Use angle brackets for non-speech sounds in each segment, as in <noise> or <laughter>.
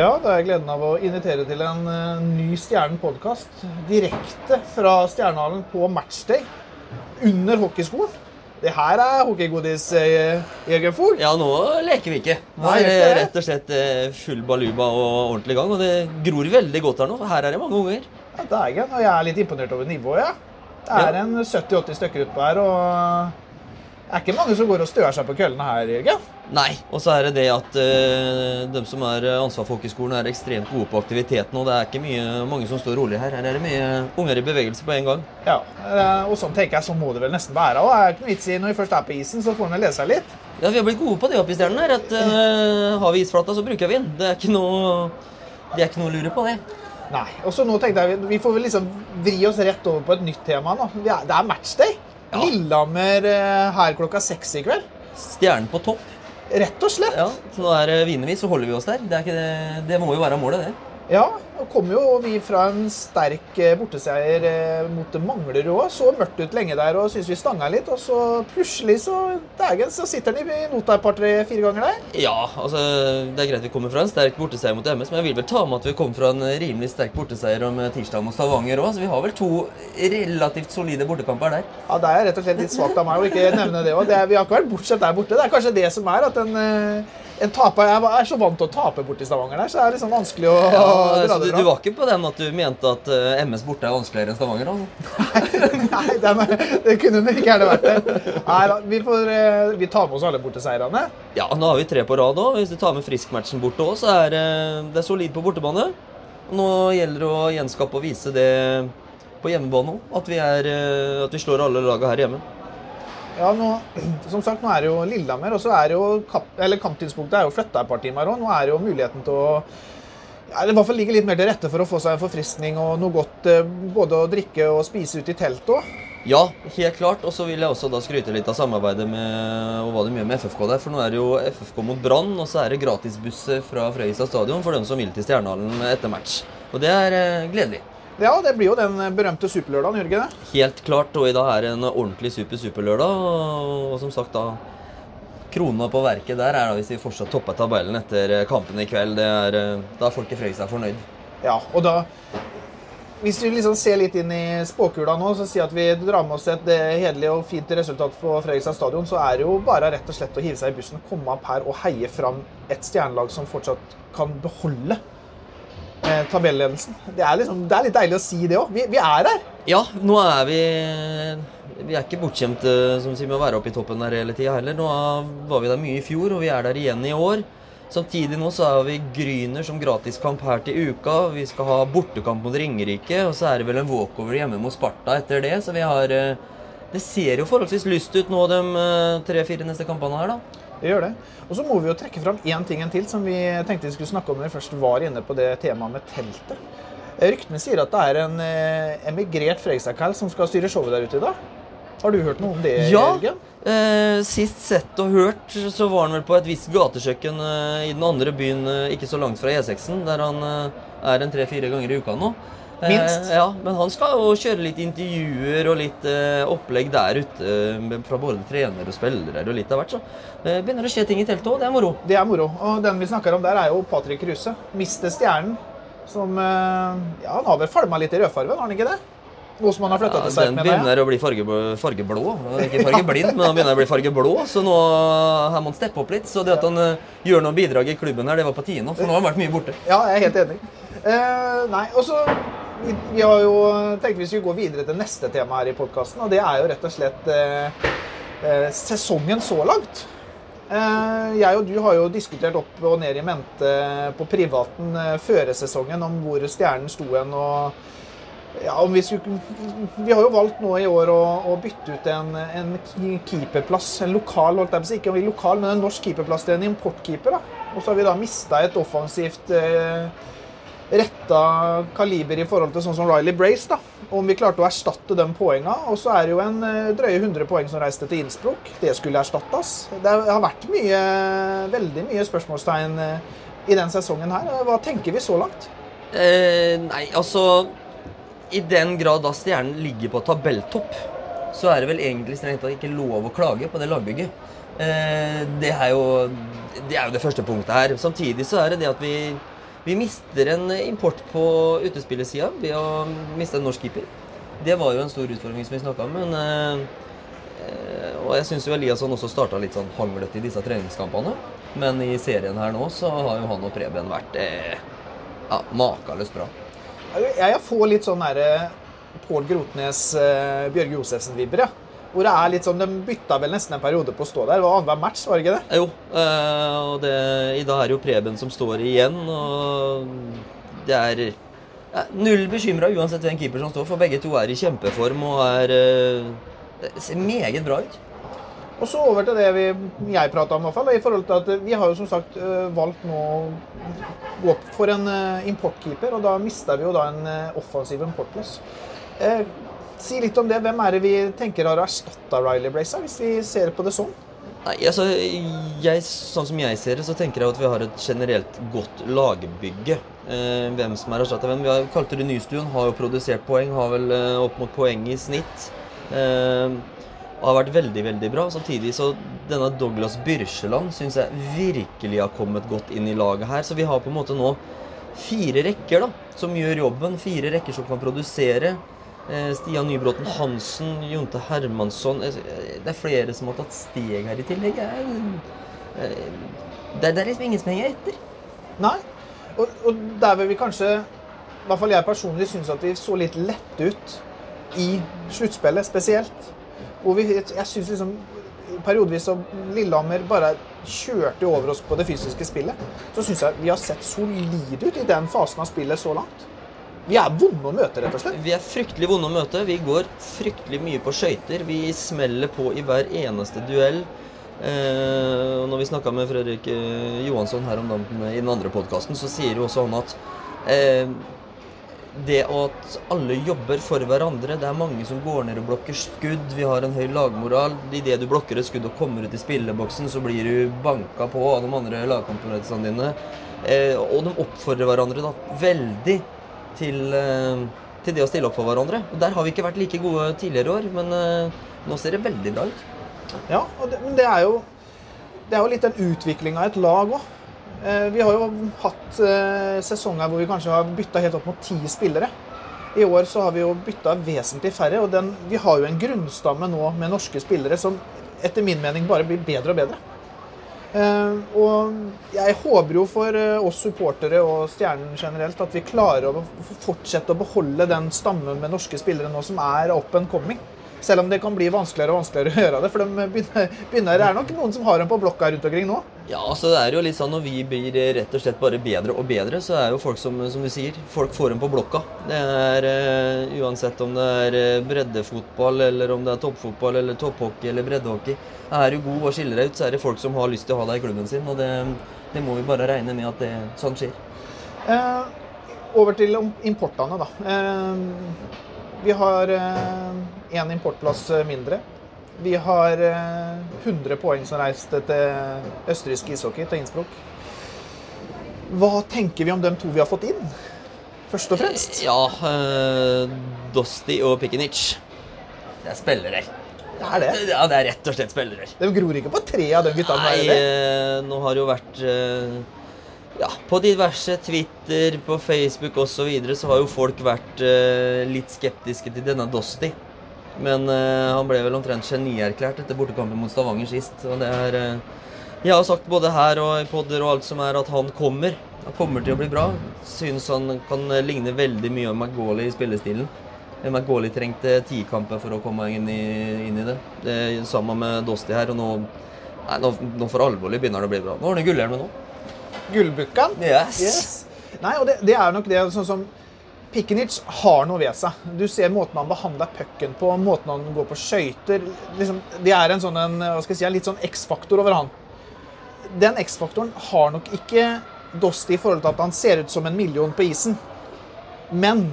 Ja, da har jeg gleden av å invitere til en eh, ny Stjernen-podkast direkte fra Stjernehallen på matchday under hockeyskolen. Det her er hockeygodis, eh, Jørgen Fohl. Ja, nå leker vi ikke. Nå Nei, er det er rett og slett eh, full baluba og ordentlig gang. Og det gror veldig godt her nå, her er det mange unger. Ja, det er jeg. Og jeg er litt imponert over nivået, ja. Det er en 70-80 stykker utpå her, og det er ikke mange som går og støer seg på køllene her, Jørgen. Nei. Og så er det det at uh, de som er ansvar for hockeyskolen, er ekstremt gode på aktiviteten. Og det er ikke mye, mange som står rolig her. Her er det mye unger i bevegelse på en gang. Ja, eh, og sånn tenker jeg, sånn må det vel nesten være. Og er ikke noe vits i når vi først er på isen, så får vi lese seg litt. Ja, Vi har blitt gode på det oppe i Stjernen her. at uh, Har vi isflata, så bruker vi den. Det er ikke noe, det er ikke noe å lure på, det. Nei. Og så nå tenkte jeg, vi får vel liksom vri oss rett over på et nytt tema nå. Det er matchday. Ja. Lillehammer eh, her klokka seks i kveld. Stjernen på topp. Rett og slett. Ja, så nå er det vinner vi, så holder vi oss der. Det, er ikke det, det må jo være målet, det. Ja, og kom jo vi fra en sterk eh, borteseier eh, mot Manglerud òg. Så mørkt ut lenge der og syntes vi stanga litt. Og så plutselig så dægen, så sitter han i nota et par-tre-fire ganger der. Ja, altså det er greit vi kommer fra en sterk borteseier mot MS, men jeg vil vel ta med at vi kom fra en rimelig sterk borteseier om tirsdag mot Stavanger òg, så vi har vel to relativt solide bortekamper der. Ja, Det er rett og slett litt svakt av meg å ikke nevne det òg. Vi har ikke vært bortsett der borte. Det er kanskje det som er at en, eh, en taper Jeg er så vant til å tape borti Stavanger der, så det er sånn vanskelig å Ja, dra så du, du var ikke på den at du mente at eh, MS borte er vanskeligere enn Stavanger? Altså. <laughs> Nei, den, er- det kunne nok gjerne vært det. Nei vi, får, eh, vi tar med oss alle borteseirene. Ja, nå har vi tre på rad òg. Hvis du tar med friskmatchen borte òg, så er eh, det solid på bortebane. Nå gjelder det å gjenskape og vise det på hjemmebane òg, at, vi at vi slår alle laga her hjemme. Ja, nå, som sagt, nå er det jo Lillehammer, og så er det jo kap, eller kamptidspunktet er jo flytta et par timer òg. Nå er det jo muligheten til å ja, i hvert fall ligge litt mer til rette for å få seg en forfriskning og noe godt eh, både å drikke og spise ute i teltet òg. Ja, helt klart. Og så vil jeg også da skryte litt av samarbeidet med og hva de gjør med FFK der. For nå er det jo FFK mot Brann, og så er det gratisbusser fra Frøyestad stadion for dem som vil til Stjernehallen etter match. Og det er eh, gledelig. Ja, det blir jo den berømte superlørdagen, Jørgen. det. Helt klart. Og i dag er det en ordentlig super-superlørdag. Og, som sagt, da Krona på verket der er da hvis vi fortsatt topper tabellen etter eh, kampen i kveld. Det er, eh, da er folk i Fredrikstad fornøyd. Ja, og da Hvis vi liksom ser litt inn i spåkula nå, så sier at vi drar med oss et hederlig og fint resultat på Fredrikstad stadion, så er det jo bare rett og slett å hive seg i bussen, komme opp her og heie fram et stjernelag som fortsatt kan beholde eh, tabelledelsen. Det er, liksom, det er litt deilig å si det òg. Vi, vi er her. Ja, nå er vi Vi er ikke bortskjemte sier med å være oppe i toppen der hele tida heller. Nå var vi der mye i fjor, og vi er der igjen i år. Samtidig nå så er vi Gryner som gratiskamp her til uka. Vi skal ha bortekamp mot Ringerike, og så er det vel en walkover hjemme mot Sparta etter det. Så vi har eh, Det ser jo forholdsvis lyst ut nå de eh, tre-fire neste kampene her, da. Det gjør det. Og så må vi jo trekke fram én ting en til som vi tenkte vi skulle snakke om når vi først var inne på det temaet med teltet. Ryktene sier at det er en eh, emigrert Fredrikstad-kall som skal styre showet der ute i dag. Har du hørt noe om det, Ja. Jørgen? Eh, sist sett og hørt så var han vel på et visst gatekjøkken eh, i den andre byen eh, ikke så langt fra E6-en, der han eh, er en tre-fire ganger i uka nå. Eh, Minst. ja, Men han skal jo kjøre litt intervjuer og litt eh, opplegg der ute eh, fra både trenere og spillere og litt av hvert. Så eh, begynner det å skje ting i teltet òg. Det er moro. Det er moro. Og den vi snakker om der, er jo Patrick Kruse. Mister stjernen. Som eh, Ja, han har vel falma litt i rødfargen, har han ikke det? Nå som han har flytta Ja, til seg, den begynner jeg. begynner å bli farge, fargeblå. Ikke fargeblind, men han begynner å bli fargeblå. Så nå eh, her må han steppe opp litt. Så det at han eh, gjør noen bidrag i klubben her, det var på tide nå. For nå har han vært mye borte. Ja, jeg er helt enig. Uh, nei, og så vi, vi har jo tenkt vi skulle gå videre til neste tema her i podkasten, og det er jo rett og slett eh, eh, sesongen så langt. Eh, jeg og du har jo diskutert opp og ned i mente på privaten eh, før sesongen om hvor stjernen sto hen. og ja, om vi, skulle, vi har jo valgt nå i år å, å bytte ut en, en keeperplass. En lokal, holdt jeg på å si. Ikke lokal, men en norsk keeperplass til en importkeeper. da. Og så har vi da mista et offensivt eh, retta kaliber i forhold til sånn som Riley Brace. da. Om vi klarte å erstatte de poenga. Og så er det jo en eh, drøye 100 poeng som reiste til Innsbruck. Det skulle erstattes. Det har vært mye, veldig mye spørsmålstegn eh, i den sesongen her. Hva tenker vi så langt? Eh, nei, altså I den grad da stjernen ligger på tabelltopp, så er det vel egentlig strengt tatt ikke lov å klage på det lagbygget. Eh, det, er jo, det er jo det første punktet her. Samtidig så er det det at vi Vi mister en import på utespillersida ved å miste en norsk keeper. Det var jo en stor utfordring som vi snakka om, men eh, eh, Og jeg syns jo Eliasson også starta litt sånn hanglete i disse treningskampene. Men i serien her nå så har jo han og Preben vært eh, ja, makeløst bra. Jeg får litt sånn derre Pål Grotnes, eh, Bjørge Josefsen-vibber, ja. Hvor det er litt sånn, De bytta vel nesten en periode på å stå der. Det var annenhver match, var det ikke det? Jo, eh, og det, i dag er det jo Preben som står igjen, og det er ja, null bekymra uansett hvem keeper som står, for begge to er i kjempeform og er eh, Det ser meget bra ut. Og så over til det vi, jeg prata om, i hvert fall. i forhold til at Vi har jo som sagt øh, valgt nå å gå for en importkeeper, og da mister vi jo da en offensiv importløs. Si litt om det. Hvem er det vi tenker har erstatta Riley Blazer, hvis vi ser på det sånn? Nei, altså, jeg, Sånn som jeg ser det, så tenker jeg at vi har et generelt godt lagbygge. Eh, hvem som er erstatta hvem. Vi har kalte det Nystuen, har jo produsert poeng, har vel eh, opp mot poeng i snitt. Eh, har vært veldig, veldig bra. Samtidig så denne Douglas Byrsjeland syns jeg virkelig har kommet godt inn i laget her. Så vi har på en måte nå fire rekker da, som gjør jobben. Fire rekker som kan produsere. Eh, Stian Nybråten Hansen, Jonte Hermansson eh, Det er flere som har tatt steg her i tillegg. Eh, Det er, liksom ingen som henger etter. Nei. Og, og der vil vi kanskje, i hvert fall jeg personlig, syns at vi så litt lette ut i sluttspillet spesielt. Hvor vi, jeg syns liksom periodevis som Lillehammer bare kjørte over oss på det fysiske spillet, så syns jeg vi har sett solide ut i den fasen av spillet så langt. Vi er vonde å møte, rett og slett. Vi er fryktelig vonde å møte. Vi går fryktelig mye på skøyter. Vi smeller på i hver eneste duell. Eh, når vi snakka med Fredrik eh, Johansson her om dagen i den andre podkasten, så sier jo også han at eh, det at alle jobber for hverandre Det er mange som går ned og blokker skudd. Vi har en høy lagmoral. Idet du blokker et skudd og kommer ut i spilleboksen, så blir du banka på av de andre lagkomponentene dine. Eh, og de oppfordrer hverandre da veldig til, eh, til det å stille opp for hverandre. Og Der har vi ikke vært like gode tidligere år, men eh, nå ser det veldig bra ut. Ja, og det, men det er jo det er jo litt den utviklinga av et lag òg. Eh, vi har jo hatt sesonger hvor vi kanskje har bytta helt opp mot ti spillere. I år så har vi jo bytta vesentlig færre, og den, vi har jo en grunnstamme nå med norske spillere som etter min mening bare blir bedre og bedre. Eh, og jeg håper jo for eh, oss supportere og Stjernen generelt at vi klarer å fortsette å beholde den stammen med norske spillere nå som er and coming. Selv om det kan bli vanskeligere og vanskeligere å gjøre det. For de begynner, begynner, det er nok noen som har dem på blokka rundt omkring nå. Ja, altså det er jo litt sånn Når vi blir rett og slett bare bedre og bedre, så er jo folk som, som du sier, folk får dem på blokka. Det er uh, Uansett om det er eh, breddefotball, eller om det er toppfotball, eller topphockey eller breddehockey. Er du god og skiller deg ut, så er det folk som har lyst til å ha deg i klubben sin. Og det, det må vi bare regne med at det sånn skjer. Uh, over til importene, da. Eh, vi har én importplass eh, mindre. Vi har eh, 100 poeng som reiste til østerriksk ishockey, til Innsbruck. Hva tenker vi om de to vi har fått inn, først og fremst? Ja, eh, Dosti og Pikinic. Det er spillere. Det er det. Ja, det er rett og slett spillere. De gror ikke på tre av de guttene. Nei, eh, nå har det jo vært eh, ja, På diverse Twitter, på Facebook osv. Så, videre, så har jo folk vært eh, litt skeptiske til denne Dosti. Men eh, han ble vel omtrent genierklært etter bortekampen mot Stavanger sist. Og det er eh, Jeg har sagt både her og i podder og alt som er, at han kommer. Han kommer til å bli bra. Syns han kan eh, ligne veldig mye om McGauley i spillestilen. McGauley trengte ti kamper for å komme inn i, inn i det. det Sammen med Dosti her. Og nå, nei, nå, nå for alvorlig begynner det å bli bra. Nå har han gullhjelmen nå. Gullbukkan? Yes. Nei, og det, det er nok det sånn som Pikenic har noe ved seg. Du ser måten han behandler pucken på, måten han går på skøyter liksom, Det er en sånn en, hva skal jeg si, en litt sånn X-faktor over han. Den X-faktoren har nok ikke Dosti i forhold til at han ser ut som en million på isen. Men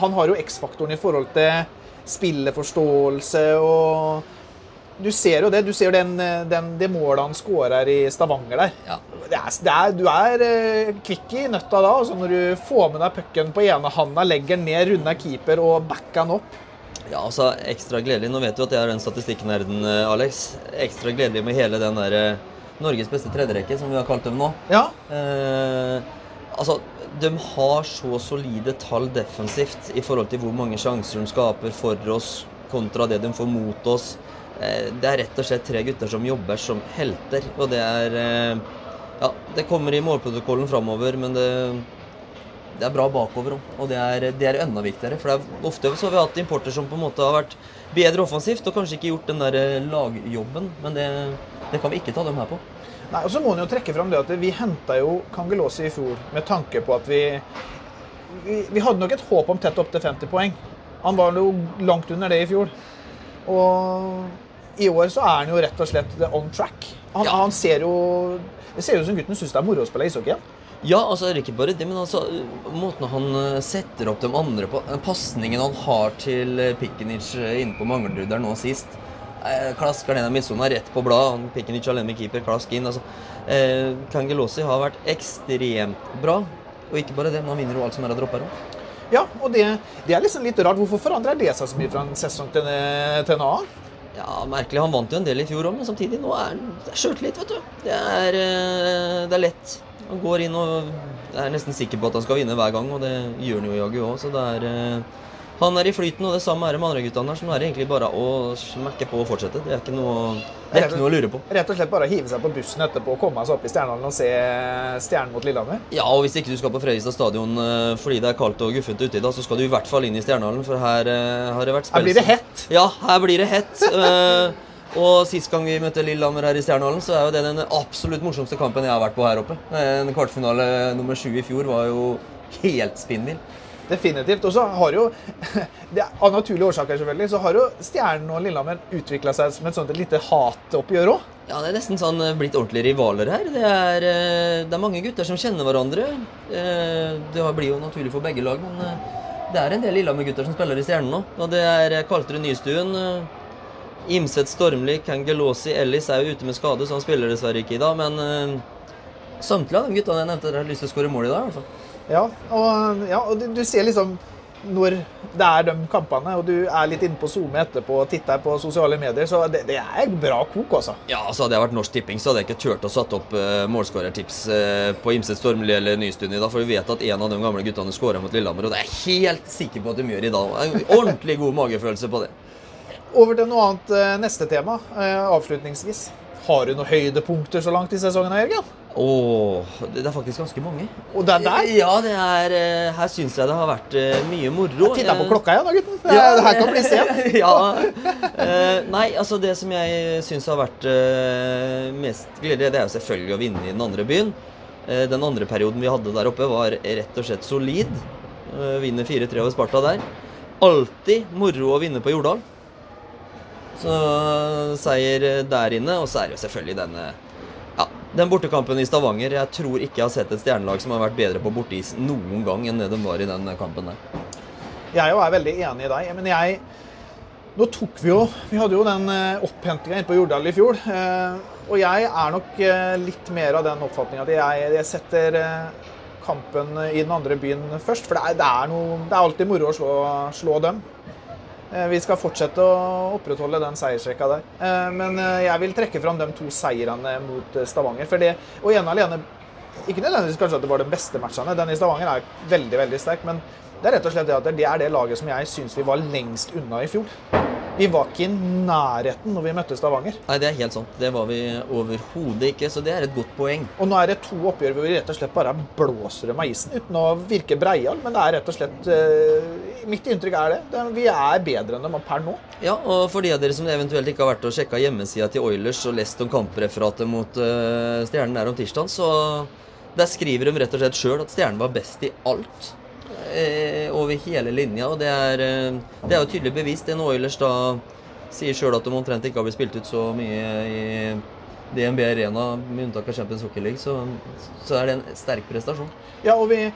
han har jo X-faktoren i forhold til spilleforståelse og Du ser jo det. Du ser den, den, det målet han skårer i Stavanger der. Ja. Det er, det er, du er eh, kvikk i nøtta da, altså når du får med deg pucken på ene handa, legger den ned, runder keeper og backer den opp. Ja, altså ekstra gledelig. Nå vet du at jeg er den statistikknerden, eh, Alex. Ekstra gledelig med hele den der eh, Norges beste tredjerekke, som vi har kalt dem nå. Ja, Eh, altså, de har så solide tall defensivt i forhold til hvor mange sjanser de skaper for oss kontra det de får mot oss. Eh, det er rett og slett tre gutter som jobber som helter, og det er eh, Ja, det kommer i målprotokollen framover, men det, det er bra bakover òg. Og det er, det er enda viktigere. For det er ofte så har vi hatt importer som på en måte har vært bedre offensivt og kanskje ikke gjort den der eh, lagjobben, men det, det kan vi ikke ta dem her på. Nei, og så må en jo trekke fram det at Vi henta jo Kangelåse i fjor med tanke på at vi, vi Vi hadde nok et håp om tett opp til 50 poeng. Han var jo langt under det i fjor. Og i år så er han jo rett og slett on track. Han, Ja. han ser jo Det ser ut som gutten syns det er moro å spille ishockey. Ja, altså er ikke bare det, men altså måten han eh, setter opp de andre på Pasningen han har til eh, Pikenic eh, inne på Manglerudder nå sist. Eh, klasker den av midtsona rett på bladet. Pikenic alene med keeper, klask inn. altså. Eh, Kangelosi har vært ekstremt bra. Og ikke bare det, men han vinner jo alt som er av dropper òg. Ja, og det, det er liksom litt rart. Hvorfor forandrer det seg så mye fra en sesong til en, til en annen? Ja, merkelig. Han vant jo en del i fjor òg, men samtidig, nå er det er sjøltillit, vet du. Det er, eh, det er lett. Han går inn og er nesten sikker på at han skal vinne hver gang, og det gjør han jo jaggu òg. Så det er eh, Han er i flyten, og det samme er det med andre guttene her. Så nå er det egentlig bare å smekke på og fortsette. Det er ikke noe, det er ikke noe å lure på. Rett og slett bare hive seg på bussen etterpå og komme seg opp i Stjernehallen og se Stjernen mot Lillehammer? Ja, og hvis ikke du skal på Fredrikstad stadion eh, fordi det er kaldt og guffent ute i dag, så skal du i hvert fall inn i Stjernehallen, for her eh, har det vært Her blir det hett. Ja, her blir det hett. <laughs> Eh, og sist gang vi møtte Lillehammer her i Stjernehallen, så er jo det den absolutt morsomste kampen jeg har vært på her oppe. En kvartfinale nummer sju i fjor var jo helt spinnvill. Definitivt. Og så har jo, <laughs> det er av naturlige årsaker selvfølgelig, så har jo Stjernen og Lillehammer utvikla seg som et sånt lite hatoppgjør òg. Ja, det er nesten sånn eh, blitt ordentlige rivaler her. Det er, eh, det er mange gutter som kjenner hverandre. Eh, Det blir jo naturlig for begge lag, men det er en del Lillehammer-gutter som spiller i Stjernen nå. Og det er eh, Nystuen, Imset Stormli, Kangelosi, Ellis er jo ute med skade, så han spiller dessverre ikke i dag. Men samtlige av de guttene jeg nevnte, har lyst til å skåre mål i dag. i hvert fall. Ja, og, ja, og du, du ser liksom når det er de kampene, og du er litt inne på SoMe etterpå og titter på sosiale medier, så det, det er bra kok, altså. Ja, altså Hadde jeg vært Norsk Tipping, så hadde jeg ikke turt å satt opp uh, målskårertips uh, på Imset Stormli eller Nystuen i dag, for vi vet at en av de gamle guttene skåra mot Lillehammer, og det er jeg helt sikker på at de gjør i dag. En ordentlig god magefølelse på det. Over til noe annet eh, neste tema, eh, avslutningsvis. Har du noen høydepunkter så langt i sesongen, Jørgen? Åh, det er faktisk ganske mange. Og det er der? Ja, det er eh, Her syns jeg det har vært eh, mye moro. Jeg titter på Eh, klokka igjen da, gutten. Det, det her kan bli sent. <laughs> ja. Nei, altså det som jeg syns har vært mest gledelig, det er jo selvfølgelig å vinne i den andre byen. Den andre perioden vi hadde der oppe, var rett og slett solid. Vinner 4-3 over Sparta der. Alltid moro å vinne på Jordal. Så seier der inne, og så er det jo selvfølgelig denne ja, den bortekampen i Stavanger. Jeg tror ikke jeg har sett et stjernelag som har vært bedre på borteis noen gang enn det de var i den kampen der. Jeg jo er veldig enig i deg. Men jeg Nå tok vi jo Vi hadde jo den opphentinga inne på Jordal i fjor. eh, Og jeg er nok eh, litt mer av den oppfatninga at jeg, jeg setter eh, kampen i den andre byen først. For det er, det er, noe, det er alltid moro å slå, slå dem. Eh, Vi skal fortsette å opprettholde den seiersrekka der. Eh, Men eh, jeg vil trekke fram de to seirene mot Stavanger. For det, og ene alene Ikke nødvendigvis kanskje at det var de beste matchene. Den i Stavanger er veldig veldig sterk. Men det er rett og slett det at det er det laget som jeg syns vi var lengst unna i fjor. Vi var ikke i nærheten når vi møtte Stavanger. Nei, det er helt sant. Det var vi overhodet ikke, så det er et godt poeng. Og nå er det to oppgjør hvor vi rett og slett bare blåser dem av isen, uten å virke breial. Men det er rett og slett uh, Mitt inntrykk er det. det. Vi er bedre enn dem per nå. Ja, og for de av dere som eventuelt ikke har vært og sjekka hjemmesida til Oilers og lest om kampreferatet mot uh, Stjernen der om tirsdag, så der skriver de rett og slett sjøl at Stjernen var best i alt. Eh, over hele linja, og det er, eh, det er jo tydelig bevist. En Oilers da sier sjøl at de omtrent ikke har blitt spilt ut så mye i DNB Arena, med unntak av Champions Hockey League, så, så er det en sterk prestasjon. Ja, og vi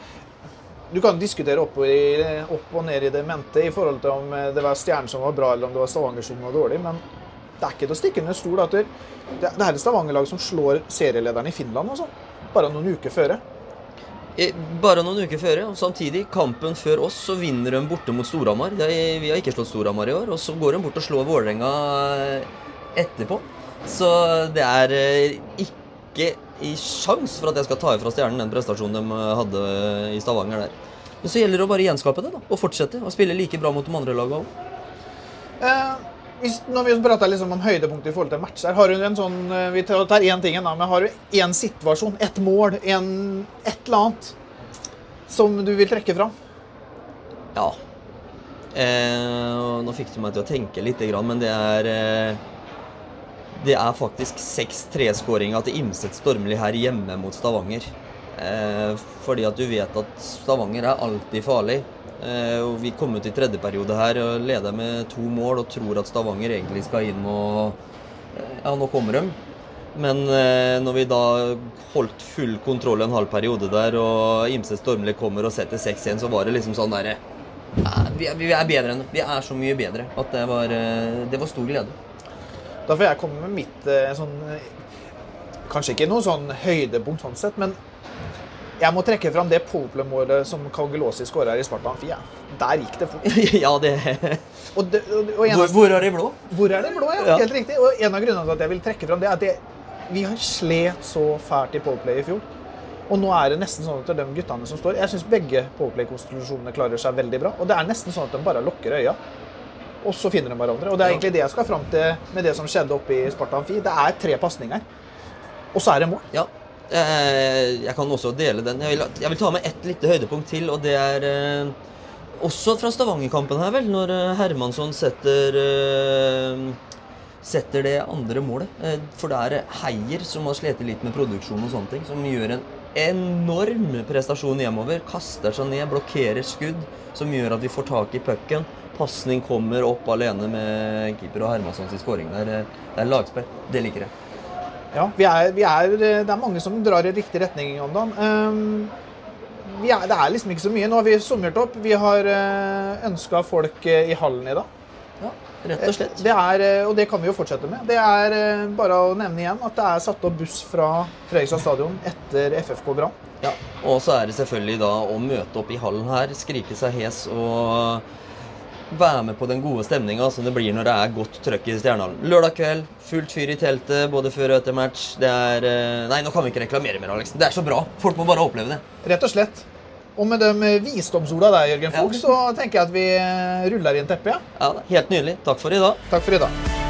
Du kan diskutere opp og, i, opp og ned i det mente i forhold til om eh, det var Stjernen som var bra, eller om det var Stavanger som var dårlig, men det er ikke til å stikke under stol at det, det er et Stavanger-lag som slår serielederen i Finland, altså. Bare noen uker føre. Eh, Bare noen uker før, og samtidig, kampen før oss, så vinner de borte mot Storhamar. Vi har ikke slått Storhamar i år, og så går de bort og slår Vålerenga etterpå. Så det er eh, ikke i sjans for at jeg skal ta ifra Stjernen den prestasjonen de eh, hadde i Stavanger der. Men så gjelder det å bare gjenskape det da, og fortsette å spille like bra mot de andre lagene òg. Når vi prater liksom om høydepunkt i forhold til matcher, har du en sånn eh, Vi tar én ting, da, men har du én situasjon, ett mål, en, et eller annet som du vil trekke fram? Ja. Eh, nå fikk du meg til å tenke litt, men det er eh, Det er faktisk 6-3-skåringa til Imset Stormli her hjemme mot Stavanger. Eh, fordi at du vet at Stavanger er alltid farlig. Eh, og Vi kom ut i tredje periode her og leder med to mål og tror at Stavanger egentlig skal inn og eh, Ja, nå kommer de. Men eh, når vi da holdt full kontroll en halv periode der, og Imse Stormli kommer og setter 6-1, så var det liksom sånn derre vi, vi, er bedre enn Vi er så mye bedre at det var, det var stor glede. Da får jeg komme med mitt sånn Kanskje ikke noe sånn høydepunkt sånn sett, men jeg må trekke fram det powerplay-målet som Kaugelosi skåra i Sparta Amfi. Ja. Der gikk det fort. <laughs> ja, det... Og det og, og hvor, hvor, er det blå? Hvor er det blå, ja. ja. Helt riktig. Og en av grunnene til at jeg vil trekke fram det, er at det, vi har slet så fælt i Poplay i fjor. Og nå er det nesten sånn at de guttene som står Jeg syns begge Poplay-konstitusjonene klarer seg veldig bra. Og det er nesten sånn at de bare lukker øya, og så finner de hverandre. Og det er egentlig det jeg skal fram til med det som skjedde oppe i Sparta Amfi. Det er tre pasninger, og så er det mål. Ja, jeg kan også dele den. Jeg vil, jeg vil ta med ett lite høydepunkt til, og det er eh, også fra Stavanger-kampen her, vel, når eh, Hermansson setter setter det andre målet. For det er Heier som har slitt litt med produksjon og sånne ting, som gjør en enorm prestasjon hjemover. Kaster seg ned, blokkerer skudd, som gjør at vi får tak i pucken. Pasning kommer opp alene med keeper og Hermanssons skåring der. Det er lagspill. Det liker jeg. Ja, vi er, vi er, det er mange som drar i riktig retning om dagen. Um, er, det er liksom ikke så mye. Nå har vi summert opp. Vi har uh, eh, ønska folk uh, i hallen i dag. Ja, rett og slett. Det er, uh, og det kan vi jo fortsette med. Det er uh, bare å nevne igjen at det er satt opp buss fra Fredrikstad stadion etter FFK Brann. Ja, og så er det selvfølgelig da å møte opp i hallen her, skrike seg hes og være med på den gode stemninga som det blir når det er godt trøkk i Stjernehallen. Lørdag kveld, fullt fyr i teltet både før og etter match. Det er eh, Nei, nå kan vi ikke reklamere mer, Alex. Det er så bra. Folk må bare oppleve det. Rett og slett. Og med de visdomsorda der, Jørgen Fogh, ja. så tenker jeg at vi ruller inn teppet. Ja. ja, Helt nydelig. Takk for i dag. Takk for i dag.